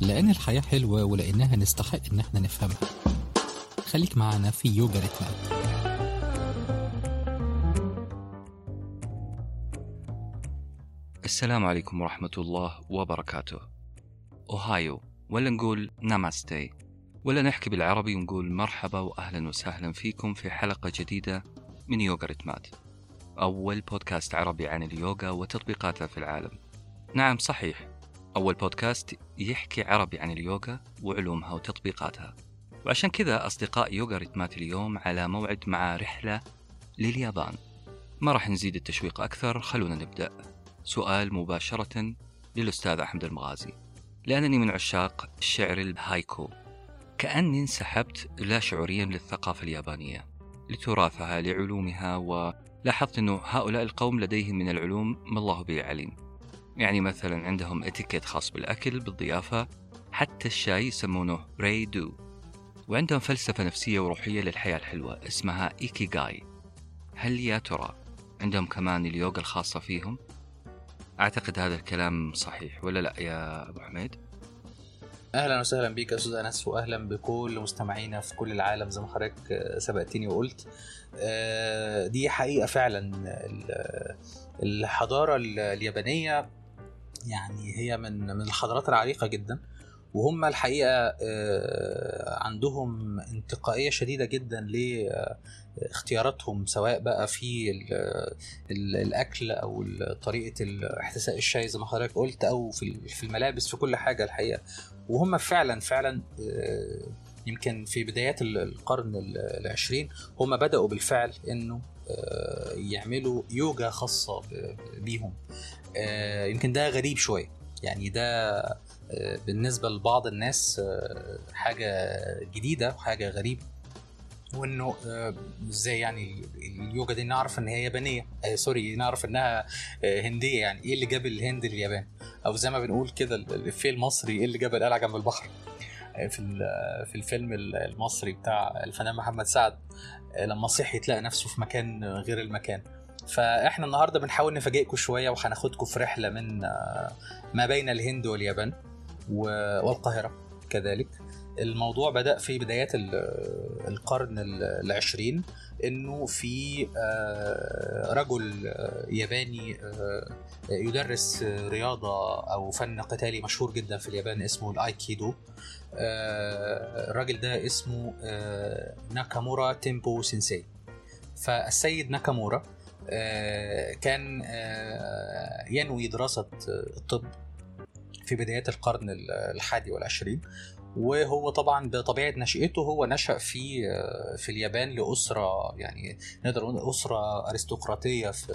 لأن الحياة حلوة ولأنها نستحق إن إحنا نفهمها. خليك معنا في يوجا ريتمات السلام عليكم ورحمة الله وبركاته. أوهايو ولا نقول ناماستي ولا نحكي بالعربي ونقول مرحبا وأهلا وسهلا فيكم في حلقة جديدة من يوغا ريتمات. أول بودكاست عربي عن اليوغا وتطبيقاتها في العالم. نعم صحيح. أول بودكاست يحكي عربي عن اليوغا وعلومها وتطبيقاتها. وعشان كذا أصدقاء يوغا ريتمات اليوم على موعد مع رحلة لليابان. ما راح نزيد التشويق أكثر خلونا نبدأ. سؤال مباشرة للأستاذ أحمد المغازي. لأنني من عشاق الشعر الهايكو. كأني انسحبت لا شعوريا للثقافة اليابانية لتراثها لعلومها ولاحظت أنه هؤلاء القوم لديهم من العلوم ما الله به عليم. يعني مثلا عندهم اتيكيت خاص بالأكل بالضيافة حتى الشاي يسمونه ري دو وعندهم فلسفة نفسية وروحية للحياة الحلوة اسمها إيكيغاي هل يا ترى عندهم كمان اليوغا الخاصة فيهم؟ أعتقد هذا الكلام صحيح ولا لأ يا أبو حميد؟ أهلا وسهلا بك يا أستاذ أنس واهلا بكل مستمعينا في كل العالم زي ما حضرتك سبقتني وقلت آه، دي حقيقة فعلا الحضارة اليابانية يعني هي من من الحضارات العريقة جدا. وهم الحقيقة آه، عندهم انتقائية شديدة جدا لاختياراتهم سواء بقى في الأكل أو طريقة احتساء الشاي زي ما حضرتك قلت أو في الملابس في كل حاجة الحقيقة. وهم فعلا فعلا آه، يمكن في بدايات القرن العشرين هم بدأوا بالفعل إنه آه، يعملوا يوجا خاصة بيهم. آه، يمكن ده غريب شوية. يعني ده بالنسبة لبعض الناس حاجة جديدة وحاجة غريبة. وإنه إزاي يعني اليوجا دي نعرف إن هي يابانية؟ آه سوري نعرف إنها هندية. يعني إيه اللي جاب الهند لليابان؟ أو زي ما بنقول كده الافيه المصري إيه اللي جاب القلعة جنب البحر؟ في في الفيلم المصري بتاع الفنان محمد سعد. لما صحي تلاقي نفسه في مكان غير المكان. فإحنا النهارده بنحاول نفاجئكم شوية وهناخدكم في رحلة من ما بين الهند واليابان والقاهرة كذلك. الموضوع بدأ في بدايات القرن العشرين إنه في آه، رجل آه، ياباني آه، يدرس رياضة أو فن قتالي مشهور جدا في اليابان اسمه الأيكيدو. الراجل ده اسمه ناكامورا تيمبو سينسي. فالسيد ناكامورا كان ينوي دراسة الطب في بدايات القرن الحادي والعشرين. وهو طبعا بطبيعة نشأته هو نشأ في في اليابان لأسرة يعني نقدر نقول أسرة أرستقراطية في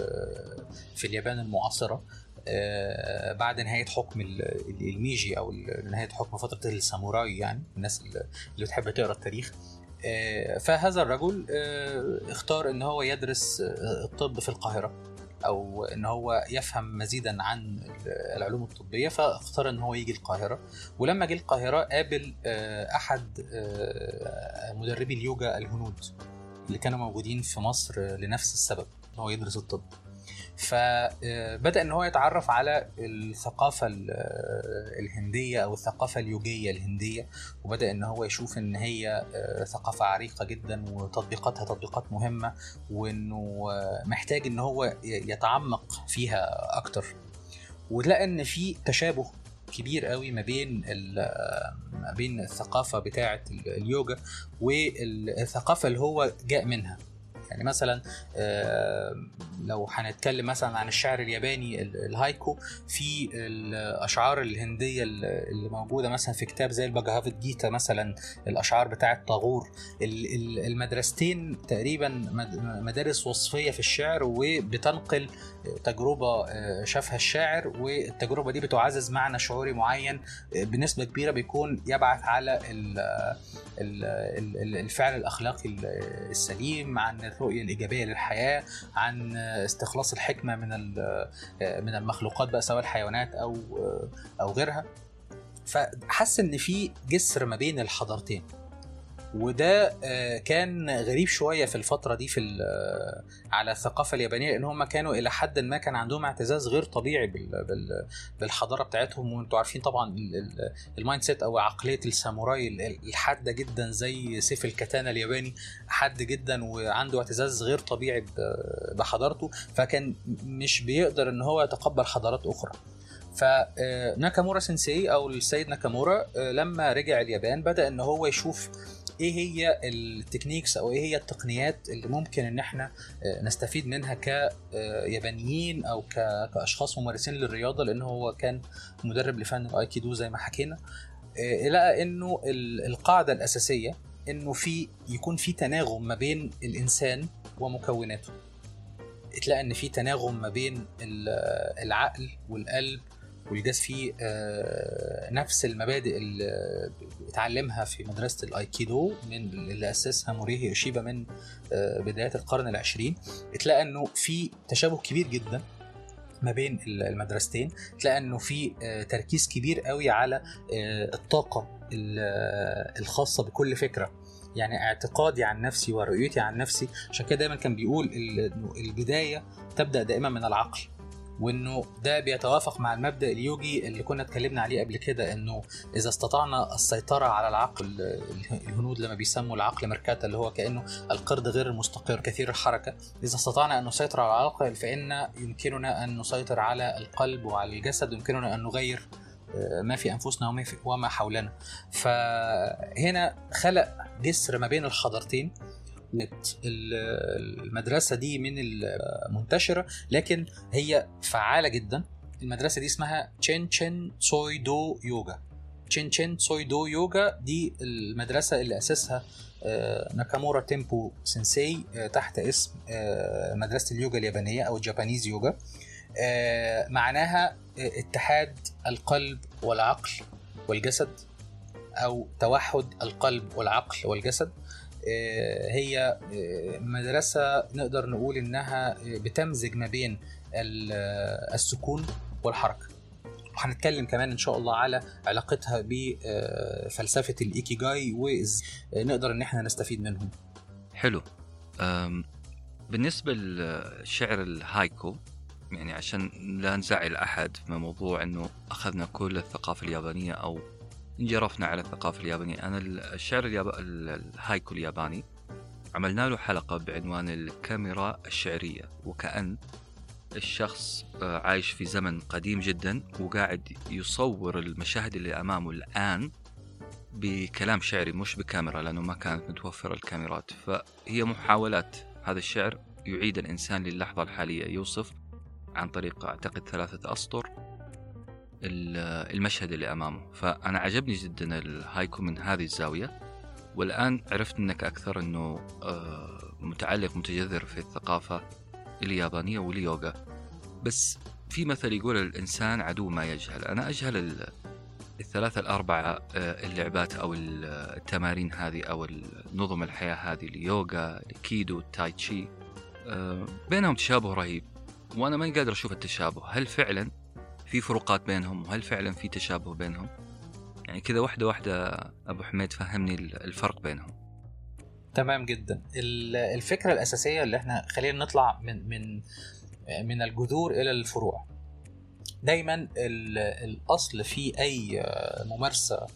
في اليابان المعاصرة. آه، بعد نهاية حكم الميجي أو نهاية حكم فترة الساموراي يعني الناس اللي بتحب تقرأ التاريخ. آه، فهذا الرجل آه، اختار إن هو يدرس الطب في القاهرة أو إن هو يفهم مزيدا عن العلوم الطبية فاختار إن هو يجي القاهرة. ولما جه القاهرة قابل آه، أحد آه، مدربي اليوجا الهنود اللي كانوا موجودين في مصر لنفس السبب إن هو يدرس الطب. فبدأ إن هو يتعرف على الثقافة الهندية أو الثقافة اليوجيه الهندية وبدأ إن هو يشوف إن هي آه، ثقافة عريقة جدا وتطبيقاتها تطبيقات مهمة وإنه محتاج إن هو يتعمق فيها أكتر. ولقى إن في تشابه كبير قوي ما بين ما بين الثقافة بتاعة اليوجا والثقافة اللي هو جاء منها. يعني مثلا لو هنتكلم مثلا عن الشعر الياباني الهايكو في الأشعار الهندية اللي موجودة مثلا في كتاب زي الباجافيت جيتا مثلا الأشعار بتاعه طاغور المدرستين تقريبا مدارس وصفية في الشعر وبتنقل تجربة آه، شافها الشاعر والتجربة دي بتعزز معنى شعوري معين آه، بنسبة كبيرة بيكون يبعث على الفعل الأخلاقي السليم عن الرؤيه الإيجابية للحياة عن استخلاص الحكمة من من المخلوقات بقى سواء الحيوانات أو أو غيرها. فحس إن في جسر ما بين الحضارتين. وده آه، كان غريب شوية في الفترة دي في آه، على الثقافة اليابانية لأن هم كانوا إلى حد ما كان عندهم اعتزاز غير طبيعي بال- بال- بالحضارة بتاعتهم. وأنتوا عارفين طبعا ال- ال- ال mindset أو عقلية الساموراي ال- ال- الحادة جدا زي سيف الكتانه الياباني حاد جدا وعنده اعتزاز غير طبيعي بحضارته. فكان مش بيقدر إن هو يتقبل حضارات أخرى. فناكامورا sensei أو السيد ناكامورا آه، لما رجع اليابان بدأ إن هو يشوف إيه هي ال techniques أو إيه هي التقنيات اللي ممكن ان إحنا آه، نستفيد منها كيابانيين أو ك- كأشخاص ممارسين للرياضة لأن هو كان مدرب لفن الايكيدو زي ما حكينا. آه، لقى إنه ال- القاعدة الأساسية إنه في يكون في تناغم ما بين الإنسان ومكوناته. تلاقي إن في تناغم ما بين ال- العقل والقلب والجسد في آه، نفس المبادئ اللي اتعلمها في مدرسة الأيكيدو من اللي أسسها موريهي أوشيبا من آه، بدايات القرن العشرين. تلاقي إنه في تشابه كبير جدا ما بين المدرستين. تلاقي إنه في آه، تركيز كبير قوي على الطاقة ال- الخاصة بكل فكرة. يعني اعتقادي عن نفسي ورؤيتي عن نفسي عشان كده دايما كان بيقول البداية تبدأ دائما من العقل. وإنه ده بيتوافق مع المبدأ اليوجي اللي كنا اتكلمنا عليه قبل كده إنه إذا استطعنا السيطرة على العقل الهنود لما بيسموا العقل مركاتا اللي هو كأنه القرد غير المستقر كثير الحركة. إذا استطعنا أن نسيطر على العقل فإن يمكننا أن نسيطر على القلب وعلى الجسد يمكننا أن نغير آه، ما في أنفسنا وما حولنا. فهنا خلق جسر ما بين الحضارتين ال- المدرسة دي مش منتشرة لكن هي فعالة جدا. المدرسة دي اسمها تشين تشين سوي دو يوجا تشين تشين سوي دو يوجا دي المدرسة اللي أسسها آه، ناكامورا تيمبو sensei آه، تحت اسم آه، مدرسة اليوجا اليابانية أو ال Japanese yoga معناها اتحاد القلب والعقل والجسد أو توحد القلب والعقل والجسد. هي آه، مدرسة نقدر نقول إنها آه، بتمزج ما بين ال- آه، السكون والحركة. وهنتكلم كمان إن شاء الله على علاقتها بفلسفة الإيكيجاي ونقدر إن إحنا نستفيد منهم. حلو. أم بالنسبة للشعر الهايكو يعني عشان لا نزعل أحد في موضوع أنه أخذنا كل الثقافة اليابانية أو انجرفنا على الثقافة اليابانية. أنا الشعر الياب... الهايكو الياباني عملنا له حلقة بعنوان الكاميرا الشعرية وكأن الشخص آه، عايش في زمن قديم جدا وقاعد يصور المشاهد اللي أمامه الآن بكلام شعري مش بكاميرا لأنه ما كانت متوفرة الكاميرات. فهي محاولات هذا الشعر يعيد الإنسان للحظة الحالية. يوصف عن طريق أعتقد ثلاثة أسطر المشهد اللي أمامه. فأنا عجبني جدا الهايكو من هذه الزاوية. والآن عرفت منك أكثر أنه آه، متعلق متجذر في الثقافة اليابانية واليوغا. بس في مثل يقول الإنسان عدو ما يجهل. أنا أجهل ال- الثلاثة الأربعة آه، اللعبات أو ال- التمارين هذه أو نظم الحياة هذه اليوغا الكيدو التاي تشي آه، بينهم تشابه رهيب. وأنا ماني قادر أشوف التشابه. هل فعلا في فروقات بينهم؟ وهل فعلا في تشابه بينهم؟ يعني كذا واحدة واحدة أبو حميد فهمني الفرق بينهم. تمام جدا. ال- الفكرة الأساسية اللي إحنا خلينا نطلع من من من الجذور إلى الفروع. دايما ال- الأصل في أي ممارسة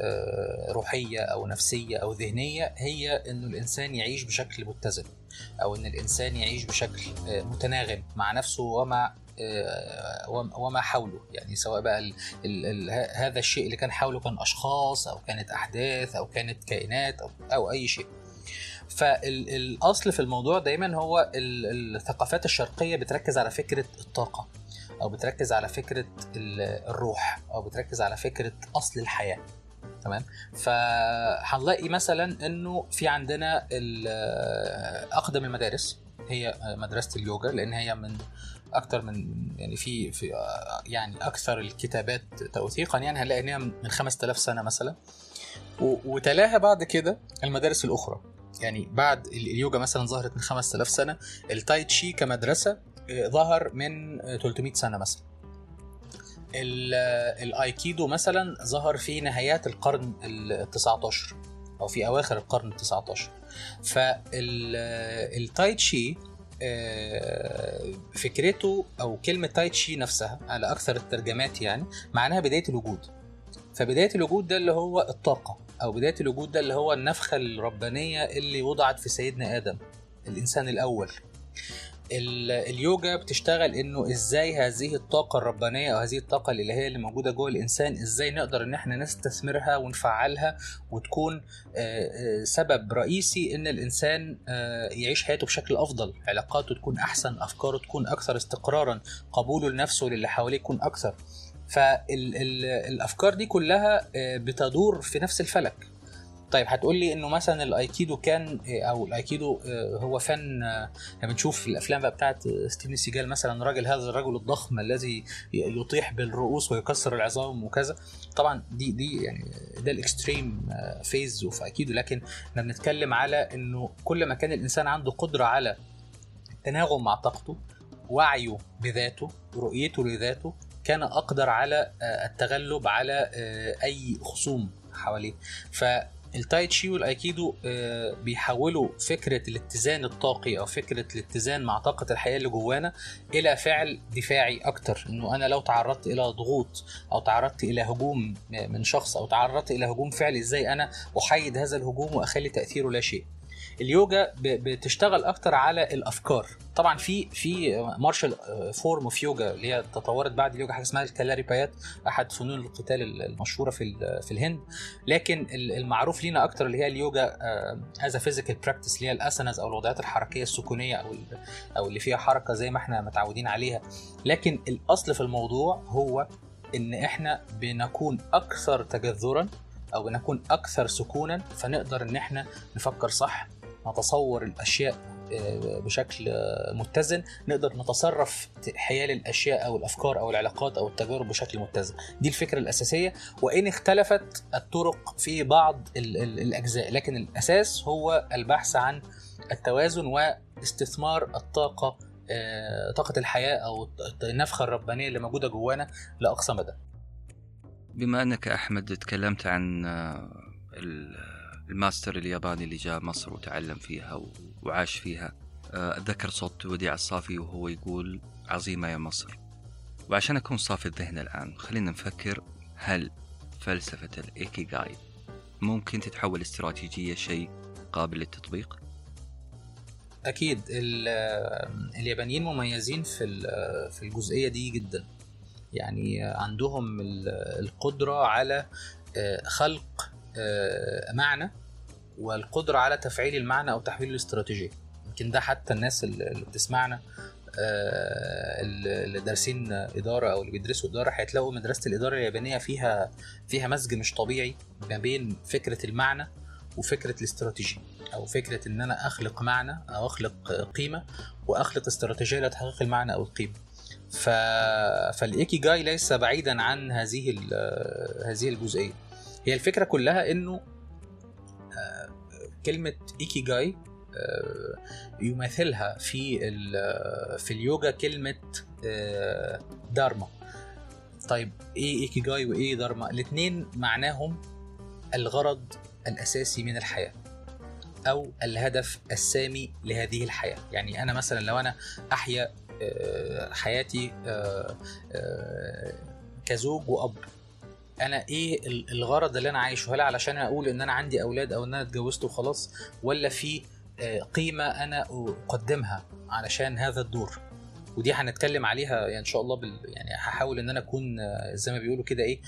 آه، روحية أو نفسية أو ذهنية هي إنه الإنسان يعيش بشكل متزن أو إن الإنسان يعيش بشكل آه، متناغم مع نفسه ومع وم- وما حوله. يعني سواء بقى ال ال ال ه- هذا الشيء اللي كان حوله كان أشخاص أو كانت أحداث أو كانت كائنات أو, أو أي شيء. فالأصل في الموضوع دايما هو ال- الثقافات الشرقية بتركز على فكرة الطاقة أو بتركز على فكرة ال- الروح أو بتركز على فكرة أصل الحياة. تمام؟ فهنلاقي مثلا إنه في عندنا أقدم المدارس هي مدرسة اليوجا لأن هي من أكتر من يعني في في يعني أكثر الكتابات توثيقا يعني هنلاقي ان من 5000 سنة مثلا. وتلاها بعد كده المدارس الأخرى. يعني بعد ال- اليوجا مثلا ظهرت من 5000 سنة التاي تشي كمدرسة آه، ظهر من آه، 300 سنة مثلا. ال- الايكيدو مثلا ظهر في نهايات القرن ال 19 أو في أواخر القرن ال19 فالتاي تشي آه، فكرته أو كلمة تاي تشي نفسها على أكثر الترجمات يعني معناها بداية الوجود. فبداية الوجود ده اللي هو الطاقة أو بداية الوجود ده اللي هو النفخة الربانية اللي وضعت في سيدنا آدم الإنسان الأول. ال- اليوجا بتشتغل إنه إزاي هذه الطاقة الربانية أو هذه الطاقة الالهيه اللي موجودة جوه الإنسان إزاي نقدر إن إحنا نستثمرها ونفعلها وتكون آه، آه، سبب رئيسي إن الإنسان آه، يعيش حياته بشكل أفضل. علاقاته تكون أحسن أفكاره تكون أكثر استقرارا قبوله لنفسه وللي حواليه يكون أكثر. فالافكار دي كلها بتدور في نفس الفلك. طيب هتقول لي إنه مثلا الأيكيدو كان أو الأيكيدو آه، هو فن آه، لما بنشوف في الأفلام بقى بتاعت ستيفن سيجال مثلا راجل هذا الرجل الضخم الذي يطيح بالرؤوس ويكسر العظام وكذا. طبعا دي دي يعني ده ال extreme phase of Aikido. لكن إحنا بنتكلم على إنه كل ما كان الإنسان عنده قدرة على التناغم مع طاقته وعيه بذاته رؤيته لذاته كان أقدر على آه، التغلب على آه، أي خصوم حواليه. فالتاي تشي والأيكيدو آه، بيحولوا فكرة الاتزان الطاقي أو فكرة الاتزان مع طاقة الحياة اللي جوانا إلى فعل دفاعي أكتر. إنه أنا لو تعرضت إلى ضغوط أو تعرضت إلى هجوم من شخص أو تعرضت إلى هجوم فعلي إزاي أنا أحيد هذا الهجوم وأخلي تأثيره لا شيء؟ اليوجا بتشتغل أكتر على الأفكار. طبعا في في martial form of yoga اللي هي تطورت بعد اليوجا حاجة اسمها الكالاريبايات أحد فنون القتال المشهورة في في الهند. لكن ال- المعروف لينا أكتر اللي هي اليوجا as physical practice اللي هي ال asanas أو الوضعيات الحركية السكونية أو أو اللي فيها حركة زي ما إحنا متعودين عليها. لكن الأصل في الموضوع هو إن إحنا بنكون أكثر تجذرا أو بنكون أكثر سكونا فنقدر إن إحنا نفكر صح نتصور الأشياء آه، بشكل متزن. نقدر نتصرف حيال الأشياء أو الأفكار أو العلاقات أو التجارب بشكل متزن. دي الفكرة الأساسية. وإن اختلفت الطرق في بعض ال- ال- الأجزاء. لكن الأساس هو البحث عن التوازن واستثمار الطاقة آه، طاقة الحياة أو النفخة الربانية اللي موجودة جوانا لأقصى مدى. بما أنك أحمد تكلمت عن آه، الماستر الياباني اللي جاء مصر وتعلم فيها وعاش فيها. آه، أتذكر صوت وديع الصافي وهو يقول عظيمة يا مصر. وعشان أكون صافي الذهن الآن خلينا نفكر هل فلسفة الإيكيغاي ممكن تتحول استراتيجية شيء قابل للتطبيق؟ أكيد. ال- اليابانيين مميزين في ال- في الجزئية دي جدا. يعني عندهم ال- القدرة على آه، خلق آه، معنى والقدرة على تفعيل المعنى أو تحويله لاستراتيجيه يمكن ده حتى الناس اللي اللي بتسمعنا آه، اللي دارسين إدارة أو اللي بيدرسوا إدارة هيتلاقوا مدرسة الإدارة اليابانية فيها فيها مزج مش طبيعي ما بين فكرة المعنى وفكرة الاستراتيجية. أو فكرة إن أنا أخلق معنى أو أخلق قيمة وأخلق استراتيجية لتحقيق المعنى أو القيمة. ف... فالايكي جاي ليس بعيدا عن هذه ال- هذه الجزئية. هي الفكرة كلها إنه آه، كلمة ايكي جاي آه، يماثلها في ال- في اليوجا كلمة آه، دارما. طيب إيه ايكي جاي وإيه دارما؟ الاثنين معناهم الغرض الأساسي من الحياة أو الهدف السامي لهذه الحياة. يعني أنا مثلا لو أنا أحيا آه، حياتي آه، آه، كزوج وأب أنا إيه ال- الغرض اللي أنا عايشه؟ هل علشان أقول ان أنا عندي أولاد أو ان أنا اتجوزت وخلاص ولا في آه، قيمة أنا اقدمها علشان هذا الدور؟ ودي هنتكلم عليها يعني ان شاء الله بال يعني هحاول ان أنا اكون آه، زي ما بيقولوا كده إيه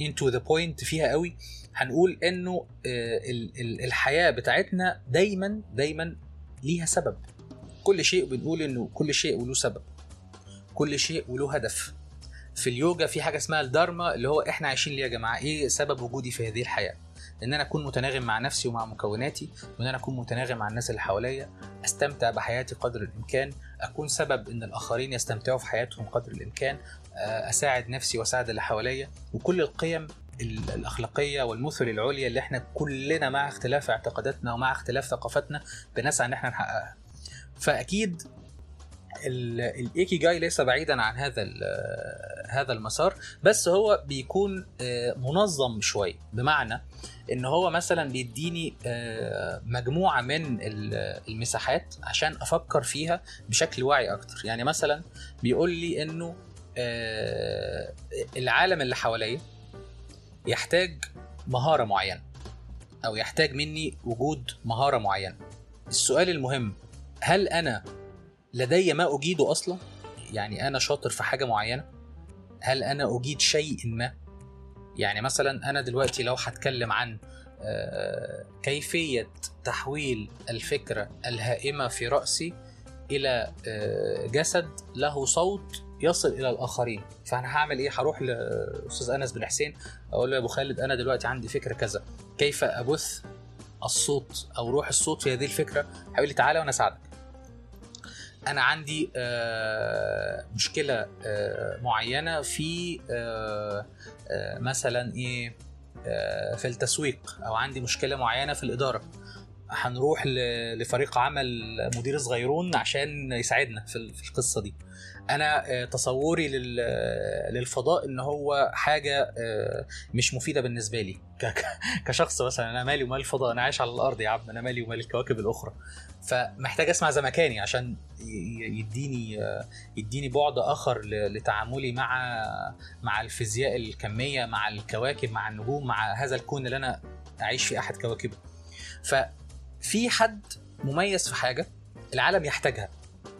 into the point فيها قوي. هنقول انه آه، ال- ال- الحياة بتاعتنا دايما دايما ليها سبب. كل شيء بنقول إنه كل شيء وله سبب. كل شيء وله هدف. في اليوجا في حاجة اسمها الدارما اللي هو إحنا عايشين ليه يا جماعة؟ إيه سبب وجودي في هذه الحياة؟ إن أنا أكون متناغم مع نفسي ومع مكوناتي وإن أنا أكون متناغم مع الناس اللي حواليا أستمتع بحياتي قدر الإمكان أكون سبب إن الآخرين يستمتعوا في حياتهم قدر الإمكان آه، أساعد نفسي وأساعد اللي حواليا. وكل القيم ال- الأخلاقية والمثل العليا اللي إحنا كلنا مع اختلاف اعتقاداتنا ومع اختلاف ثقافتنا بنسعى إن إحنا نحققها. فأكيد الايكي جاي ليس بعيدا عن هذا هذا المسار بس هو بيكون منظم شوية بمعنى إن هو مثلا بيديني مجموعة من المساحات عشان أفكر فيها بشكل واعي أكتر. يعني مثلا بيقول لي إنه العالم اللي حواليا يحتاج مهارة معينة أو يحتاج مني وجود مهارة معينة. السؤال المهم هل أنا لدي ما أجيده أصلا؟ يعني أنا شاطر في حاجة معينة؟ هل أنا أجيد شيء ما؟ يعني مثلا أنا دلوقتي لو هتكلم عن كيفية تحويل الفكرة الهائمة في رأسي إلى جسد له صوت يصل إلى الآخرين. فأنا هعمل إيه؟ هروح لأستاذ أنس بن حسين أقول له يا أبو خالد أنا دلوقتي عندي فكرة كذا. كيف أبث الصوت أو روح الصوت في هذه الفكرة؟ هيقول لي تعالى وأنا أساعدك. أنا عندي مشكلة معينة في مثلا إيه في التسويق أو عندي مشكلة معينة في الإدارة. هنروح لفريق عمل مدير صغيرون عشان يساعدنا في القصة دي. أنا تصوري للفضاء إن هو حاجة مش مفيدة بالنسبة لي. كشخص مثلا أنا مالي ومال الفضاء أنا عايش على الأرض يا عم أنا مالي ومال الكواكب الأخرى. فمحتاج أسمع زمكاني عشان يديني يديني بعد آخر لتعاملي مع مع الفيزياء الكمية مع الكواكب مع النجوم مع هذا الكون اللي أنا أعيش في أحد كواكبه. ففي حد مميز في حاجة العالم يحتاجها.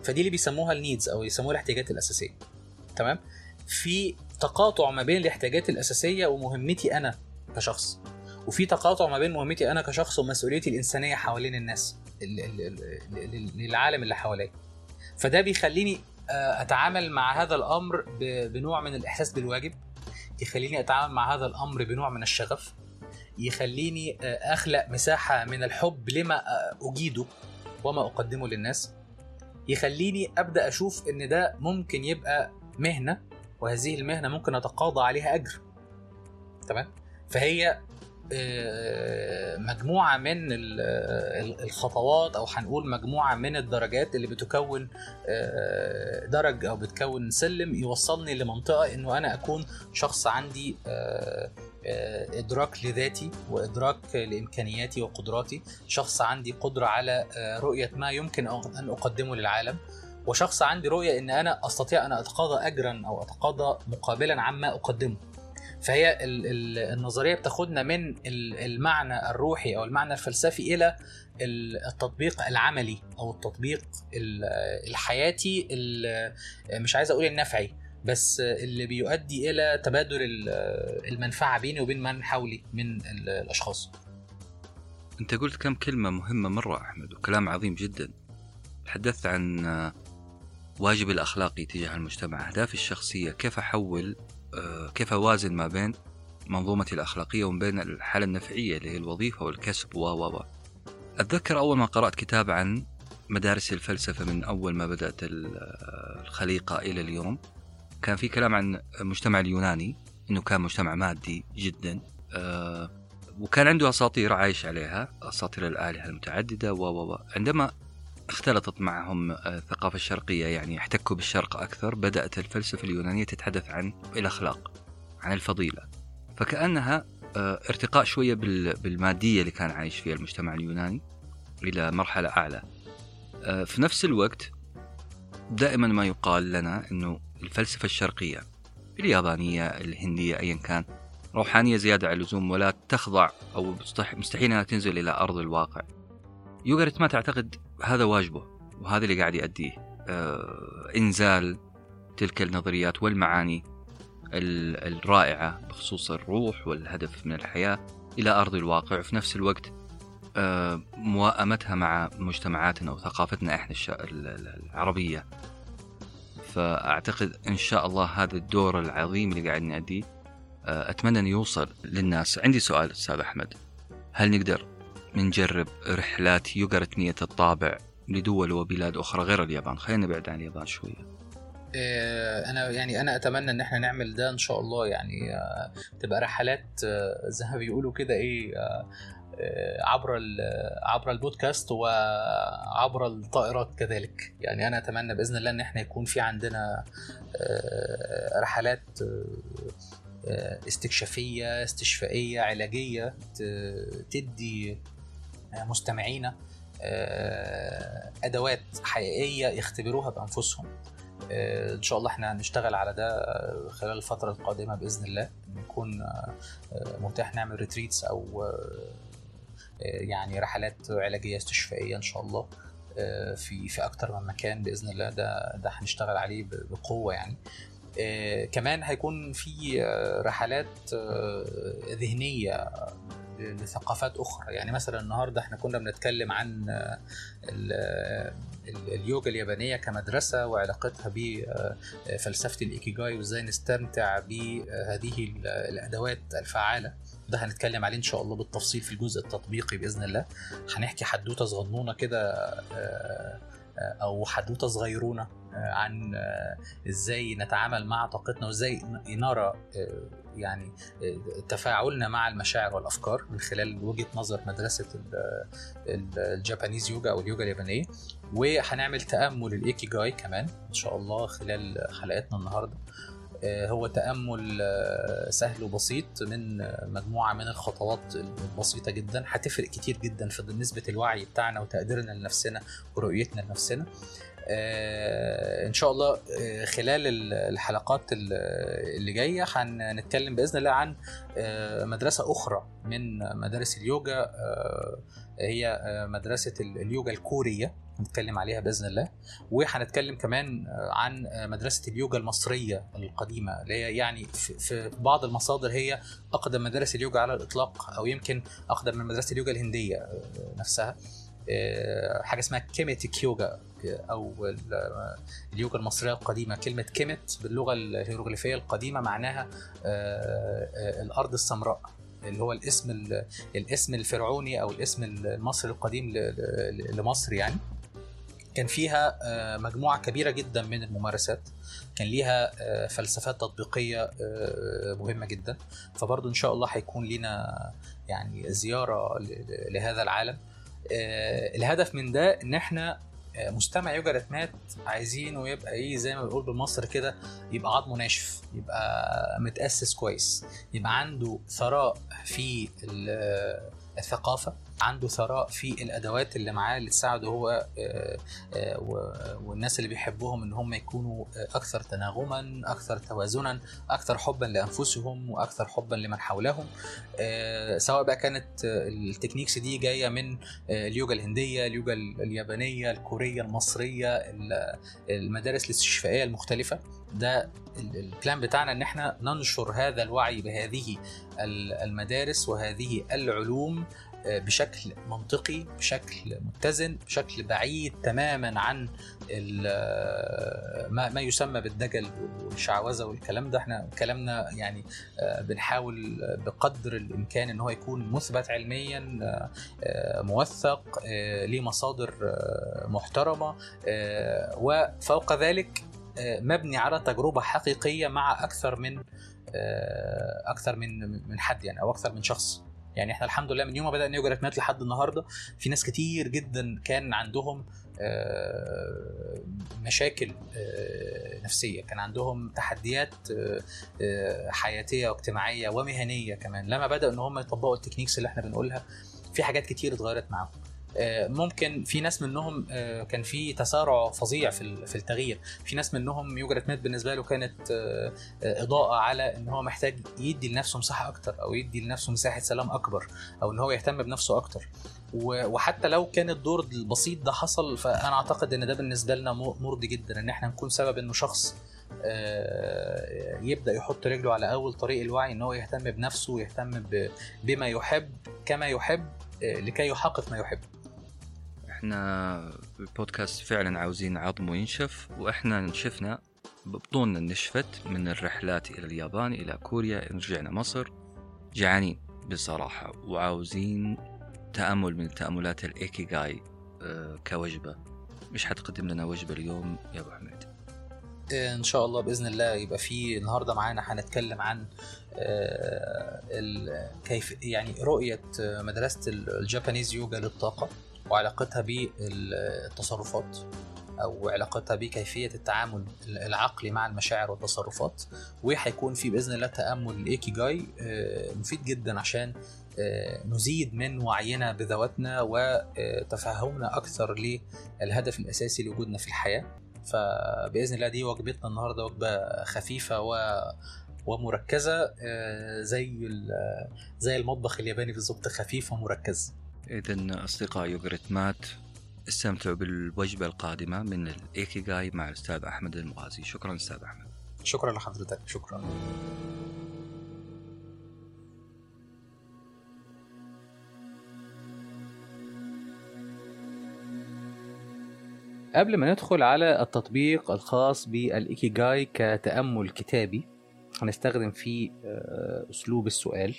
فدي اللي بيسموها النيدز أو يسموها الاحتياجات الأساسية. تمام؟ في تقاطع ما بين الاحتياجات الأساسية ومهمتي أنا كشخص وفي تقاطع ما بين مهمتي أنا كشخص ومسؤوليتي الإنسانية حوالين الناس للعالم اللي حواليا. فده بيخليني أتعامل مع هذا الأمر بنوع من الإحساس بالواجب يخليني أتعامل مع هذا الأمر بنوع من الشغف يخليني أخلق مساحة من الحب لما أجيده وما أقدمه للناس. يخليني أبدأ أشوف إن ده ممكن يبقى مهنة وهذه المهنة ممكن أتقاضى عليها أجر. تمام؟ فهي مجموعة من الخطوات أو هنقول مجموعة من الدرجات اللي بتكون درج أو بتكون سلم يوصلني لمنطقة إنه أنا أكون شخص عندي إدراك لذاتي وإدراك لإمكانياتي وقدراتي. شخص عندي قدرة على رؤية ما يمكن ان أقدمه للعالم. وشخص عندي رؤية إن أنا أستطيع أن أتقاضى اجرا أو أتقاضى مقابلا عما أقدمه. فهي النظرية بتاخدنا من المعنى الروحي أو المعنى الفلسفي إلى التطبيق العملي أو التطبيق الحياتي مش عايز أقول النفعي. بس اللي بيؤدي إلى تبادل المنفعة بيني وبين من حولي من الأشخاص. أنت قلت كم كلمة مهمة مرة أحمد وكلام عظيم جدا. تحدثت عن واجبي الاخلاقي تجاه المجتمع أهدافي الشخصية كيف أحول كيف أوازن ما بين منظومتي الأخلاقية وما بين الحالة النفعية اللي هي الوظيفة والكسب و و أتذكر أول ما قرأت كتاب عن مدارس الفلسفة من أول ما بدأت الخليقة إلى اليوم. كان في كلام عن المجتمع اليوناني إنه كان مجتمع مادي جدا أه وكان عنده أساطير عايش عليها أساطير الآلهة المتعددة و عندما اختلطت معهم الثقافة الشرقية يعني احتكوا بالشرق أكثر بدأت الفلسفة اليونانية تتحدث عن الأخلاق عن الفضيلة. فكأنها ارتقاء شوية بالمادية اللي كان عايش فيها المجتمع اليوناني إلى مرحلة أعلى. في نفس الوقت دائما ما يقال لنا إنه الفلسفة الشرقية اليابانية الهندية أيا كان روحانية زيادة عن اللزوم ولا تخضع أو مستحيل أنها تنزل إلى أرض الواقع. يوغرت ما تعتقد هذا واجبه وهذا اللي قاعد يأديه آه إنزال تلك النظريات والمعاني الرائعة بخصوص الروح والهدف من الحياة إلى أرض الواقع. وفي نفس الوقت آه موائمتها مع مجتمعاتنا وثقافتنا إحنا العربية. فأعتقد إن شاء الله هذا الدور العظيم اللي قاعد نأديه أتمنى إنه يوصل للناس. عندي سؤال أستاذ أحمد. هل نقدر نجرب رحلات يوغرتنية الطابع لدول وبلاد أخرى غير اليابان؟ خلينا نبعد عن اليابان شوية. أنا يعني أنا أتمنى إن إحنا نعمل ده إن شاء الله. يعني تبقى رحلات زي ما بيقولوا كده إيه آه، عبر ال- عبر البودكاست وعبر الطائرات كذلك. يعني أنا أتمنى بإذن الله إن إحنا يكون في عندنا آه، رحلات آه، آه، استكشافية استشفائية علاجية تدي مستمعينا آه، أدوات حقيقية يختبروها بأنفسهم. آه، إن شاء الله إحنا هنشتغل على ده آه، خلال الفترة القادمة بإذن الله. آه، آه، متاح نعمل ريتريتس أو آه، آه، يعني رحلات علاجية استشفائية إن شاء الله آه، في في أكتر من مكان بإذن الله ده ده هنشتغل عليه بقوة يعني. آه، كمان هيكون في آه، رحلات آه، ذهنية لثقافات أخرى. يعني مثلا النهارده إحنا كنا بنتكلم عن آه، ال- آه، ال- اليوجا اليابانية كمدرسة وعلاقتها بفلسفه الإيكيجاي وإزاي نستمتع بهذه ال- الأدوات الفعالة. ده هنتكلم عليه إن شاء الله بالتفصيل في الجزء التطبيقي بإذن الله. هنحكي حدوتة صغنونة كده آه، آه، أو حدوتة صغيرونة آه، عن إزاي نتعامل مع طاقتنا وإزاي نرى يعني تفاعلنا مع المشاعر والأفكار من خلال وجهة نظر مدرسة ال- ال- الجابانيز يوجا أو اليوجا اليابانية. وهنعمل تأمل الايكي جاي كمان إن شاء الله خلال حلقتنا النهارده. هو تأمل آه، سهل وبسيط من آه، مجموعة من الخطوات البسيطة جدا. هتفرق كتير جدا في نسبه الوعي بتاعنا وتقديرنا لنفسنا ورؤيتنا لنفسنا. آه، إن شاء الله آه، خلال ال- الحلقات ال- اللي جاية هنتكلم بإذن الله عن آه، مدرسة أخرى من مدارس اليوجا. آه، هي آه، مدرسة ال- اليوجا الكورية هنتكلم عليها بإذن الله. وهنتكلم كمان آه، عن آه، مدرسة اليوجا المصرية القديمة اللي هي يعني في- بعض المصادر هي أقدم مدارس اليوجا على الإطلاق أو يمكن أقدم من مدرسة اليوجا الهندية آه، نفسها. آه، حاجة اسمها Kemetic Yoga أو ال- اليوجا المصرية القديمة كلمة كيمت باللغة الهيروغليفية القديمة معناها آه، آه، الأرض السمراء اللي هو الاسم ال- الاسم الفرعوني أو الاسم المصري القديم لمصر يعني. كان فيها آه، مجموعة كبيرة جدا من الممارسات كان ليها آه، فلسفات تطبيقية آه، مهمة جدا. فبرضه إن شاء الله هيكون لنا يعني ل- لهذا العالم. آه، الهدف من ده إن إحنا آه، مستمع يوجا رتمات عايزينه يبقى إيه زي ما بنقول بالمصري كده يبقى عظمه ناشف يبقى متأسس كويس يبقى عنده ثراء في ال- الثقافة. عنده ثراء في الأدوات اللي معاه اللي تساعده هو آه، آه، والناس اللي بيحبوهم إن هم يكونوا آه، أكثر تناغما أكثر توازنا أكثر حبا لأنفسهم وأكثر حبا لمن حولهم. سواء بقى كانت ال techniques دي جاية من اليوجا الهندية اليوجا ال- اليابانية الكورية المصرية ال- المدارس الاستشفائية المختلفة. ده ال- ال plan بتاعنا إن إحنا ننشر هذا الوعي بهذه ال- المدارس وهذه العلوم بشكل منطقي بشكل متزن بشكل بعيد تماما عن ال- ما ما يسمى بالدجل والشعوذة والكلام ده. إحنا كلامنا يعني آه، بنحاول بقدر الإمكان إن هو يكون مثبت علميا آه، آه، موثق آه، ليه مصادر آه، محترمة آه، وفوق ذلك آه، مبني على تجربة حقيقية مع أكثر من آه، أكثر من من حد يعني أو أكثر من شخص. يعني إحنا الحمد لله من يوم ما بدانا يوجا رتمات لحد النهارده في ناس كتير جدا كان عندهم آه، مشاكل آه، نفسية كان عندهم تحديات آه، حياتية واجتماعية ومهنية كمان لما بدأوا إن هم يطبقوا التكنيكس اللي إحنا بنقولها في حاجات كتير اتغيرت معاهم. ممكن في ناس منهم آه، كان في تسارع فظيع في في التغيير. في ناس منهم يوجا رتمات بالنسبة له كانت آه، آه، إضاءة على إن هو محتاج يدي لنفسه مساحة أكتر أو يدي لنفسه مساحة سلام أكبر أو إن هو يهتم بنفسه أكتر. وحتى لو كان الدور البسيط ده حصل فأنا أعتقد إن ده بالنسبة لنا مرضي جدا إن إحنا نكون سبب إنه شخص آه، يبدأ يحط رجله على أول طريق الوعي إن هو يهتم بنفسه ويهتم بما يحب كما يحب آه، لكي يحقق ما يحب. إحنا البودكاست فعلا عاوزين عظم وينشف وإحنا نشفنا بطوننا نشفت من الرحلات إلى اليابان إلى كوريا رجعنا مصر. جعانين بصراحة وعاوزين تأمل من تأملات الإيكيغاي آه، كوجبة. مش حتقدم لنا وجبة اليوم يا أبو حميد؟ إن شاء الله بإذن الله يبقى في النهارده معانا هنتكلم عن آه، كيف يعني رؤية مدرسة الجابانيز يوجا للطاقة. وعلاقتها بالتصرفات أو علاقتها بكيفية التعامل العقلي مع المشاعر والتصرفات. وهيكون في بإذن الله تأمل الايكي جاي آه، مفيد جدا عشان آه، نزيد من وعينا بذواتنا وتفهمنا أكثر للهدف الأساسي لوجودنا في الحياة. فبإذن الله دي وجبتنا النهارده وجبة خفيفة و ومركزة آه، زي زي المطبخ الياباني بالظبط خفيف ومركز. إذا أصدقاء يوغريتمات استمتعوا بالوجبة القادمة من الإيكيغاي مع الأستاذ أحمد المغازي. شكرا أستاذ أحمد. شكرا لحضرتك. شكرا. قبل ما ندخل على التطبيق الخاص بالإيكيجاي كتأمل كتابي هنستخدم فيه آه، أسلوب السؤال.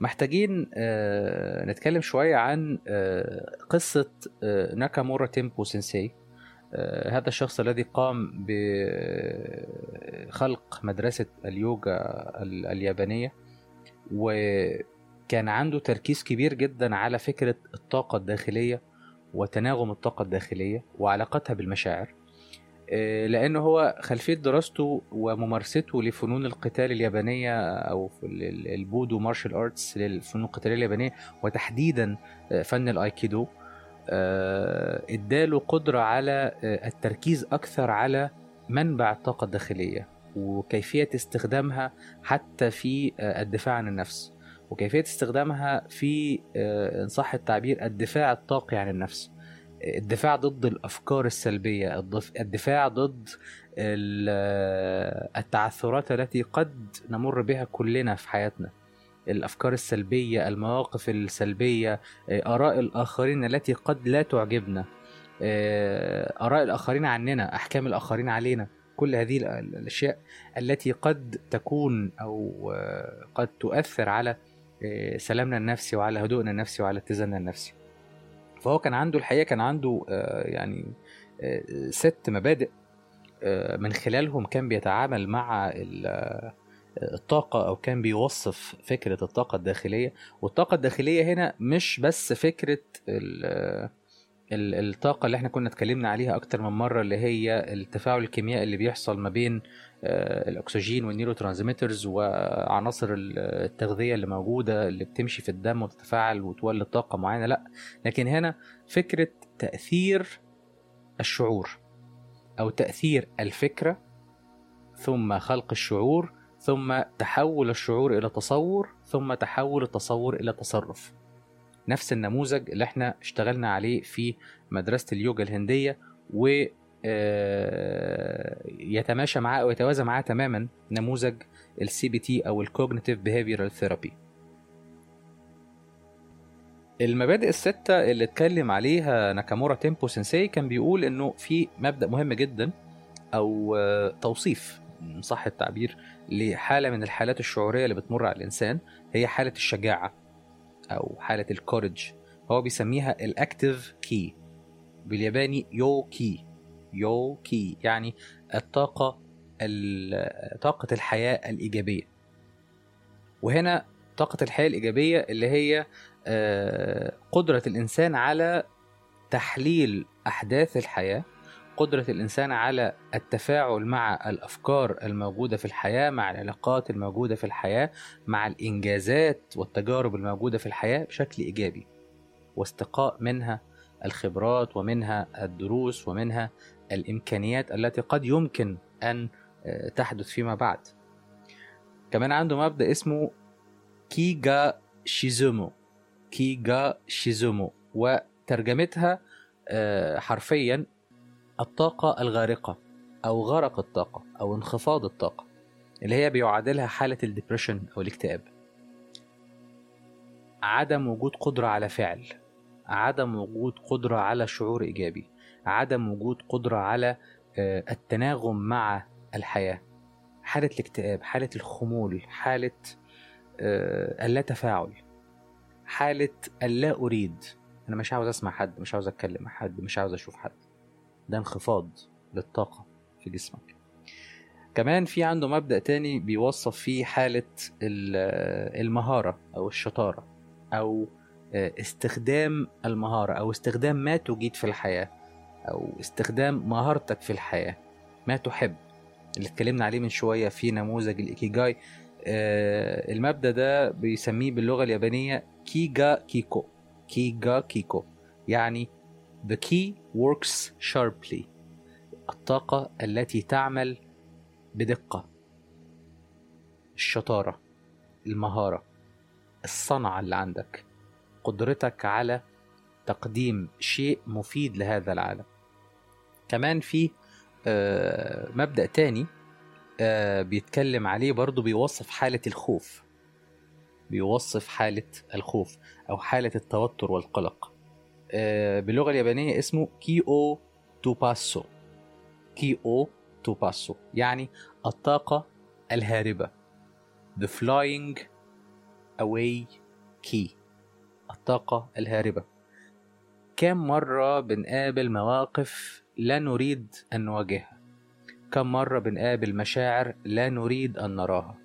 محتاجين آه، نتكلم شوية عن آه، قصة آه، ناكامورا تيمبو سينسي. هذا الشخص الذي قام بخلق مدرسة اليوجا ال- اليابانية وكان عنده تركيز كبير جدا على فكرة الطاقة الداخلية وتناغم الطاقة الداخلية وعلاقتها بالمشاعر. لأنه هو خلفية دراسته وممارسته لفنون القتال اليابانية أو البودو مارشال أرتس للفنون القتالية اليابانية وتحديدا آه، فن الأيكيدو. آه، إداله قدرة على آه، التركيز أكثر على منبع الطاقة الداخلية وكيفية استخدامها حتى في آه، الدفاع عن النفس وكيفية استخدامها في آه، إن صح التعبير الدفاع الطاقي عن النفس. آه، الدفاع ضد الأفكار السلبية الضف- الدفاع ضد ال- التعثرات التي قد نمر بها كلنا في حياتنا. الأفكار السلبية المواقف السلبية آه، آراء الآخرين التي قد لا تعجبنا آه، آراء الآخرين عننا أحكام الآخرين علينا. كل هذه ال- ال- الأشياء التي قد تكون أو آه، قد تؤثر على آه، سلامنا النفسي وعلى هدوءنا النفسي وعلى اتزاننا النفسي. فهو كان عنده الحقيقة كان عنده آه، يعني آه، ست مبادئ آه، من خلالهم كان بيتعامل مع ال- الطاقة أو كان بيوصف فكرة الطاقة الداخلية. والطاقة الداخلية هنا مش بس فكرة الطاقة اللي إحنا كنا اتكلمنا عليها أكتر من مرة اللي هي التفاعل الكيميائي اللي بيحصل ما بين آه، الأكسجين وال neurotransmitters وعناصر ال- التغذية اللي موجودة اللي بتمشي في الدم وتتفاعل وتولد طاقة معينة. لأ لكن هنا فكرة تأثير الشعور أو تأثير الفكرة ثم خلق الشعور ثم تحول الشعور إلى تصور ثم تحول التصور إلى تصرف. نفس النموذج اللي إحنا اشتغلنا عليه في مدرسة اليوجا الهندية و آه، يتماشى معاه أو يتوازى معاه تماما نموذج ال CBT أو ال cognitive behavioral therapy المبادئ الستة اللي اتكلم عليها ناكامورا تيمبو سensei كان بيقول إنه في مبدأ مهم جدا أو آه، توصيف صح التعبير لحالة من الحالات الشعورية اللي بتمر على الإنسان هي حالة الشجاعة. أو حالة ال courage هو بيسميها ال active ki بالياباني yūki yūki يعني الطاقة ال- طاقة الحياة الإيجابية. وهنا طاقة الحياة الإيجابية اللي هي آه، قدرة الإنسان على تحليل أحداث الحياة. قدرة الإنسان على التفاعل مع الأفكار الموجودة في الحياة مع العلاقات الموجودة في الحياة مع الإنجازات والتجارب الموجودة في الحياة بشكل إيجابي واستقاء منها الخبرات ومنها الدروس ومنها الإمكانيات التي قد يمكن أن آه، تحدث فيما بعد. كمان عنده مبدأ اسمه كيجا shizumu ki ga shizumu وترجمتها آه، حرفيا الطاقة الغارقة أو غرق الطاقة أو انخفاض الطاقة اللي هي بيعادلها حالة ال depression أو الاكتئاب. عدم وجود قدرة على فعل عدم وجود قدرة على شعور إيجابي عدم وجود قدرة على آه، التناغم مع الحياة. حالة الاكتئاب حالة الخمول حالة آه، اللا تفاعل حالة اللا أريد. أنا مش عاوز أسمع حد مش عاوز أتكلم مع حد مش عاوز أشوف حد. ده انخفاض للطاقة في جسمك. كمان في عنده مبدأ تاني بيوصف فيه حالة ال- المهارة أو الشطارة أو استخدام المهارة أو استخدام ما تجيد في الحياة أو استخدام مهارتك في الحياة ما تحب. اللي اتكلمنا عليه من شوية في نموذج ال ikigai آه، المبدأ ده بيسميه باللغة اليابانية كيجا كيكو. كيجا كيكو. يعني the ki works sharply. الطاقة التي تعمل بدقة. الشطارة. المهارة. الصنعة اللي عندك. قدرتك على تقديم شيء مفيد لهذا العالم. كمان في آه، مبدأ تاني آه، بيتكلم عليه برضو بيوصف حالة الخوف. بيوصف حالة الخوف أو حالة التوتر والقلق. آه، باللغة اليابانية اسمه ki o tobasu ki o tobasu يعني الطاقة الهاربة. The flying away key. الطاقة الهاربة. كم مرة بنقابل مواقف لا نريد أن نواجهها؟ كم مرة بنقابل مشاعر لا نريد أن نراها؟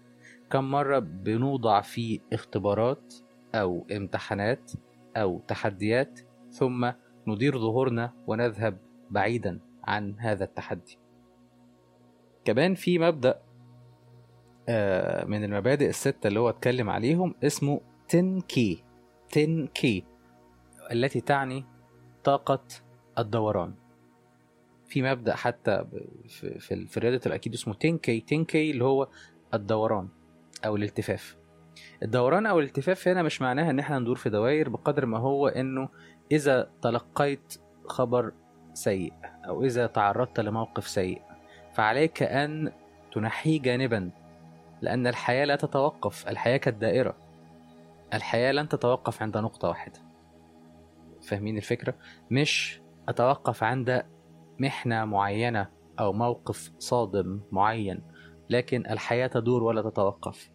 كم مرة بنوضع في اختبارات أو امتحانات أو تحديات ثم ندير ظهورنا ونذهب بعيدا عن هذا التحدي. كمان في مبدأ آه، من المبادئ الستة اللي هو أتكلم عليهم اسمه تنكي تنكي التي تعني طاقة الدوران. في مبدأ حتى في رياضة الأكيد اسمه تنكي تنكي اللي هو الدوران أو الالتفاف. الدوران أو الالتفاف هنا مش معناها إن إحنا ندور في دوائر بقدر ما هو إنه إذا تلقيت خبر سيء أو إذا تعرضت لموقف سيء. فعليك أن تنحيه جانبا لأن الحياة لا تتوقف الحياة كالدائرة. الحياة لن تتوقف عند نقطة واحدة. فاهمين الفكرة؟ مش أتوقف عند محنة معينة أو موقف صادم معين لكن الحياة تدور ولا تتوقف.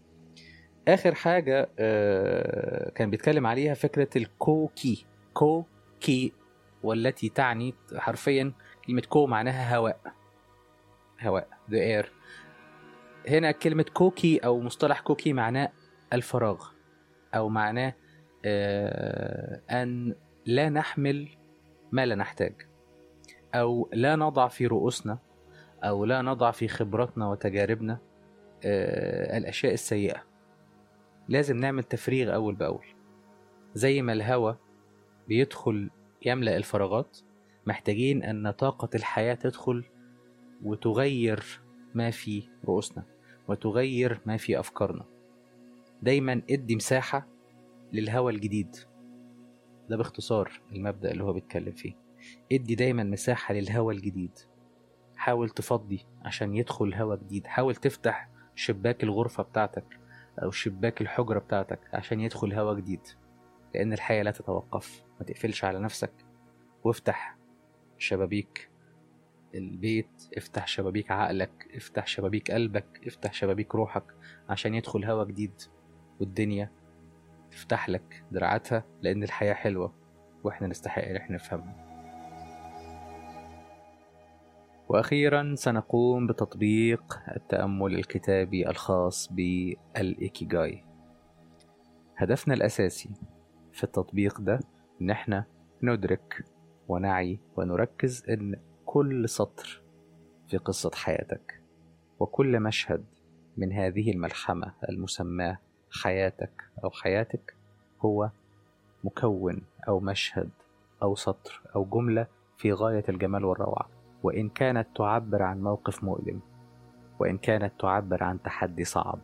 آخر حاجة آه، كان بيتكلم عليها فكرة الكوكي. kūki والتي تعني حرفيا كلمة kū معناها هواء. هواء the air. هنا كلمة kūki أو مصطلح كوكي معناه الفراغ أو معناه آه، أن لا نحمل ما لا نحتاج أو لا نضع في رؤوسنا أو لا نضع في خبراتنا وتجاربنا آه، الأشياء السيئة. لازم نعمل تفريغ أول بأول. زي ما الهواء بيدخل يملأ الفراغات محتاجين أن طاقة الحياة تدخل وتغير ما في رؤوسنا وتغير ما في أفكارنا. دايما ادي مساحة للهوى الجديد. ده باختصار المبدأ اللي هو بيتكلم فيه. ادي دايما مساحة للهوى الجديد. حاول تفضي عشان يدخل هوا جديد. حاول تفتح شباك الغرفة بتاعتك. أو شباك الحجرة بتاعتك عشان يدخل هوا جديد. لأن الحياة لا تتوقف. ما تقفلش على نفسك. وافتح شبابيك البيت. افتح شبابيك عقلك. افتح شبابيك قلبك. افتح شبابيك روحك عشان يدخل هوا جديد والدنيا تفتح لك دراعاتها. لأن الحياة حلوة. وإحنا نستحق إن إحنا نفهمها. وأخيرا سنقوم بتطبيق التأمل الكتابي الخاص بالإيكيجاي هدفنا الأساسي في التطبيق ده إن إحنا ندرك ونعي ونركز إن كل سطر في قصة حياتك وكل مشهد من هذه الملحمة المسماة حياتك أو حياتك هو مكون أو مشهد أو سطر أو جملة في غاية الجمال والروعة. وإن كانت تعبر عن موقف مؤلم وإن كانت تعبر عن تحدي صعب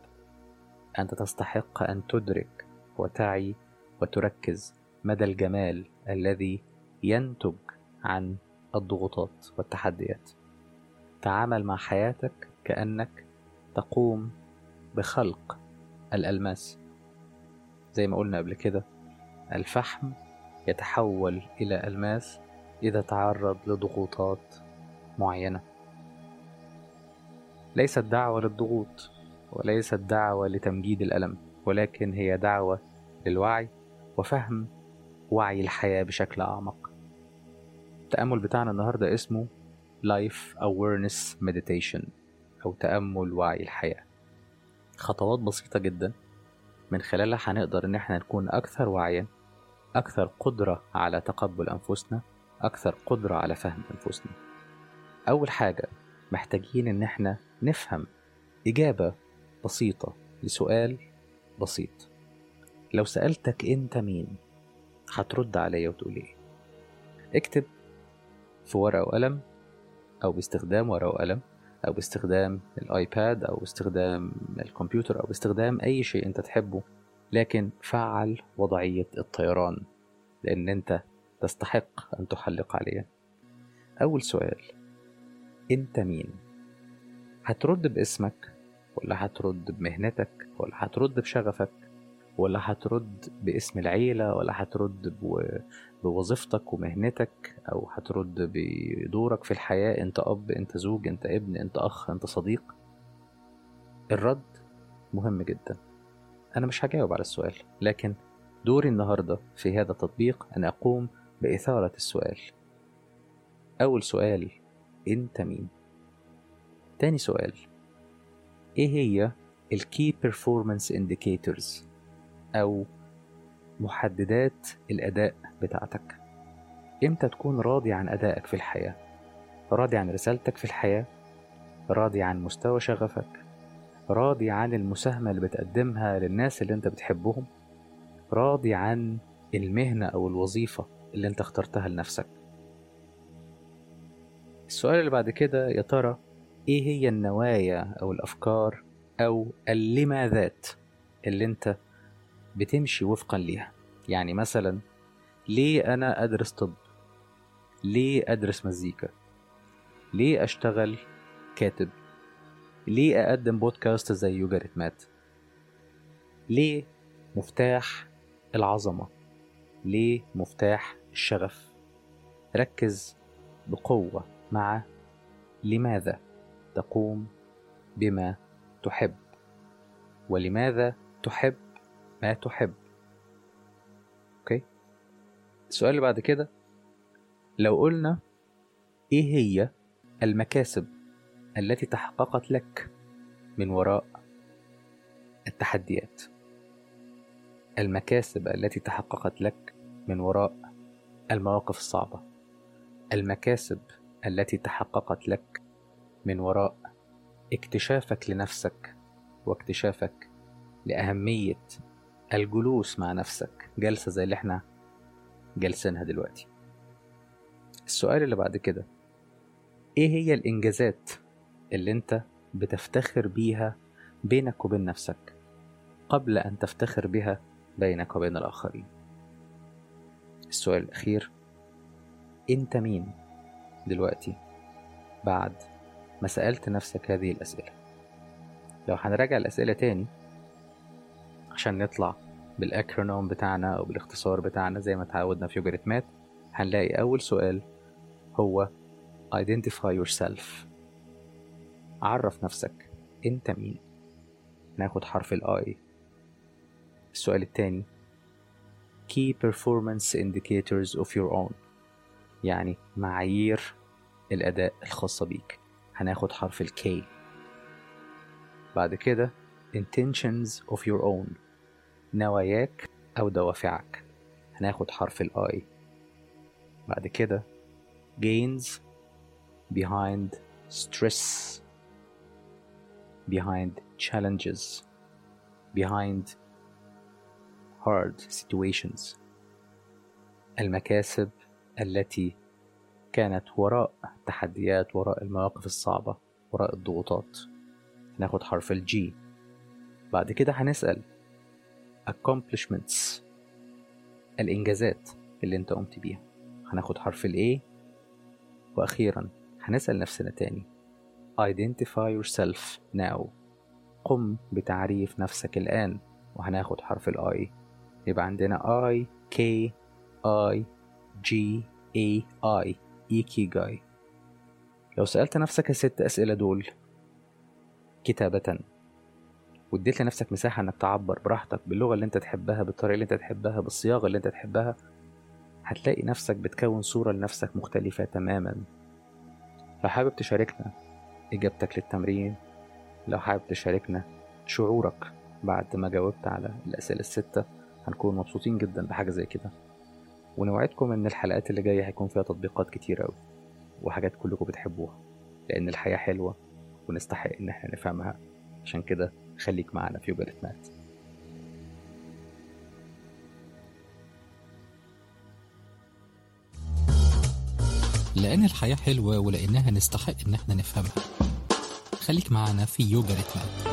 أنت تستحق أن تدرك وتعي وتركز مدى الجمال الذي ينتج عن الضغوطات والتحديات. تعامل مع حياتك كأنك تقوم بخلق الألماس. زي ما قلنا قبل كده الفحم يتحول إلى ألماس إذا تعرض لضغوطات معينة. ليست دعوة للضغوط وليست دعوة لتمجيد الألم ولكن هي دعوة للوعي وفهم وعي الحياة بشكل أعمق. التأمل بتاعنا النهاردة اسمه Life Awareness Meditation أو تأمل وعي الحياة. خطوات بسيطة جدا. من خلالها هنقدر إن إحنا نكون أكثر وعيا أكثر قدرة على تقبل أنفسنا أكثر قدرة على فهم أنفسنا. أول حاجة محتاجين إن إحنا نفهم إجابة بسيطة لسؤال بسيط. لو سألتك أنت مين هترد عليا وتقول إيه؟ اكتب في ورقة وقلم أو باستخدام ورقة وقلم أو باستخدام الآيباد أو باستخدام الكمبيوتر أو باستخدام أي شيء أنت تحبه لكن فعل وضعية الطيران لأن أنت تستحق أن تحلق عليها. أول سؤال أنت مين؟ هترد باسمك ولا هترد بمهنتك ولا هترد بشغفك ولا هترد باسم العيلة ولا هترد بوظيفتك ومهنتك أو هترد بدورك في الحياة أنت أب أنت زوج أنت ابن أنت أخ أنت صديق؟ الرد مهم جدا. أنا مش هجاوب على السؤال لكن دوري النهاردة في هذا التطبيق أن أقوم بإثارة السؤال. أول سؤال أنت مين؟ تاني سؤال. إيه هي ال Key Performance Indicators أو محددات الأداء بتاعتك؟ إمتى تكون راضي عن أدائك في الحياة؟ راضي عن رسالتك في الحياة؟ راضي عن مستوى شغفك؟ راضي عن المساهمة اللي بتقدمها للناس اللي أنت بتحبهم؟ راضي عن المهنة أو الوظيفة اللي أنت اخترتها لنفسك؟ السؤال اللي بعد كده يا ترى إيه هي النوايا أو الأفكار أو اللماذات اللي أنت بتمشي وفقا ليها؟ يعني مثلا ليه أنا أدرس طب؟ ليه أدرس مزيكا؟ ليه أشتغل كاتب؟ ليه أقدم بودكاست زي يوجا ريتمات ليه مفتاح العظمة؟ ليه مفتاح الشغف؟ ركز بقوة. مع لماذا تقوم بما تحب؟ ولماذا تحب ما تحب؟ أوكي؟ السؤال اللي بعد كده لو قلنا إيه هي المكاسب التي تحققت لك من وراء التحديات؟ المكاسب التي تحققت لك من وراء المواقف الصعبة؟ المكاسب التي تحققت لك من وراء اكتشافك لنفسك واكتشافك لأهمية الجلوس مع نفسك جلسة زي اللي إحنا جالسينها دلوقتي. السؤال اللي بعد كده إيه هي الإنجازات اللي انت بتفتخر بيها بينك وبين نفسك قبل أن تفتخر بها بينك وبين الآخرين؟ السؤال الأخير أنت مين؟ دلوقتي بعد ما سألت نفسك هذه الأسئلة. لو هنراجع الأسئلة تاني عشان نطلع بالاكرونوم بتاعنا أو بالاختصار بتاعنا زي ما تعودنا في يوجا مات هنلاقي أول سؤال هو identify yourself. عرف نفسك أنت مين؟ ناخد حرف ال I السؤال التاني key performance indicators of your own. يعني معايير الأداء الخاصة بيك. هناخد حرف ال K بعد كده intentions of your own. نواياك أو دوافعك. هناخد حرف ال I بعد كده gains behind stress. behind challenges. behind hard situations. المكاسب التي كانت وراء التحديات وراء المواقف الصعبة وراء الضغوطات. ناخد حرف الجي بعد كده هنسأل accomplishments الإنجازات اللي أنت قمت بيها. هناخد حرف ال A. وأخيرا هنسأل نفسنا تاني. identify yourself now. قم بتعريف نفسك الآن. وهناخد حرف ال I. يبقى عندنا I K I G A I إيكيجاي لو سألت نفسك الست أسئلة دول كتابة واديت لنفسك مساحة إنك تعبر براحتك باللغة اللي أنت تحبها بالطريقة اللي أنت تحبها بالصياغة اللي أنت تحبها هتلاقي نفسك بتكون صورة لنفسك مختلفة تماما. لو حابب تشاركنا إجابتك للتمرين لو حابب تشاركنا شعورك بعد ما جاوبت على الأسئلة الستة هنكون مبسوطين جدا بحاجة زي كده. ونوعدكم إن الحلقات اللي جاية هيكون فيها تطبيقات كتير أوي وحاجات كلكم بتحبوها لأن الحياة حلوة ونستحق إن إحنا نفهمها. عشان كده خليك معانا في يوجا مات. لأن الحياة حلوة ولأنها نستحق إن إحنا نفهمها. خليك معنا في يوجا ريتمات